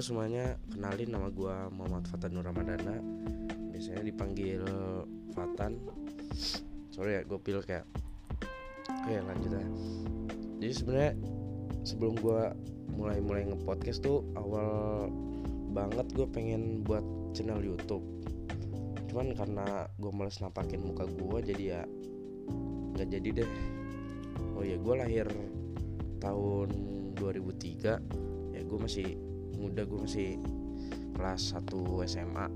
semuanya, kenalin nama gue Muhammad Fatan Nur Ramadana Biasanya dipanggil Fatan. Sorry ya, gue pil kayak Oke lanjut ya Jadi sebenarnya sebelum gue mulai-mulai nge-podcast tuh Awal banget gue pengen buat channel Youtube. Cuman karena gue males nampakin muka gue jadi ya nggak jadi deh. Oh ya gue lahir tahun 2003 Ya gue masih muda gue masih kelas 1 SMA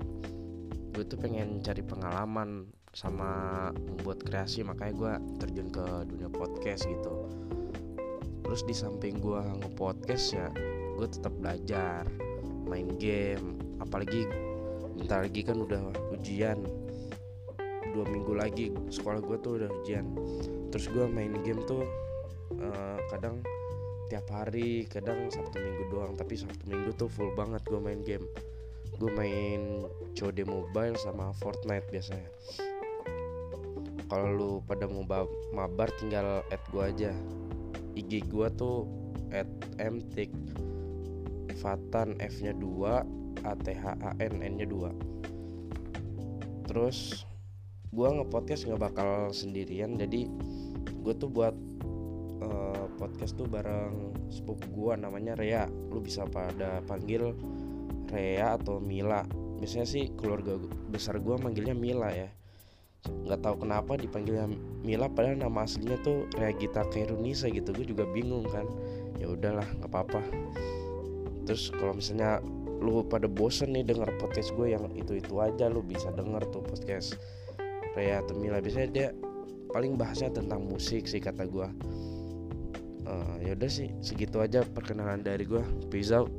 gue tuh pengen cari pengalaman sama membuat kreasi makanya gue terjun ke dunia podcast gitu. Terus di samping gue nge-podcast ya gue tetap belajar main game apalagi bentar lagi kan udah ujian. Dua minggu lagi sekolah gue tuh udah ujian. Terus gue main game tuh uh, kadang tiap hari kadang sabtu minggu doang tapi sabtu minggu tuh full banget gue main game. Gue main COD mobile sama Fortnite biasanya. Kalau lu pada mau mabar tinggal add gue aja. IG gue tuh at mtik Fatan F nya 2 A T H A N N nya 2 terus gue ngepodcast nggak bakal sendirian jadi gue tuh buat uh, podcast tuh bareng sepupu gua namanya Rea. Lu bisa pada panggil Rea atau Mila. Biasanya sih keluarga besar gua manggilnya Mila ya. Nggak tahu kenapa dipanggilnya Mila padahal nama aslinya tuh Rea Gita Kairunisa gitu. Gue juga bingung kan. Ya udahlah nggak apa-apa. Terus kalau misalnya lu pada bosen nih denger podcast gue yang itu itu aja lu bisa denger tuh podcast Rea atau Mila. Biasanya dia paling bahasnya tentang musik sih kata gue uh, ya udah sih segitu aja perkenalan dari gue peace out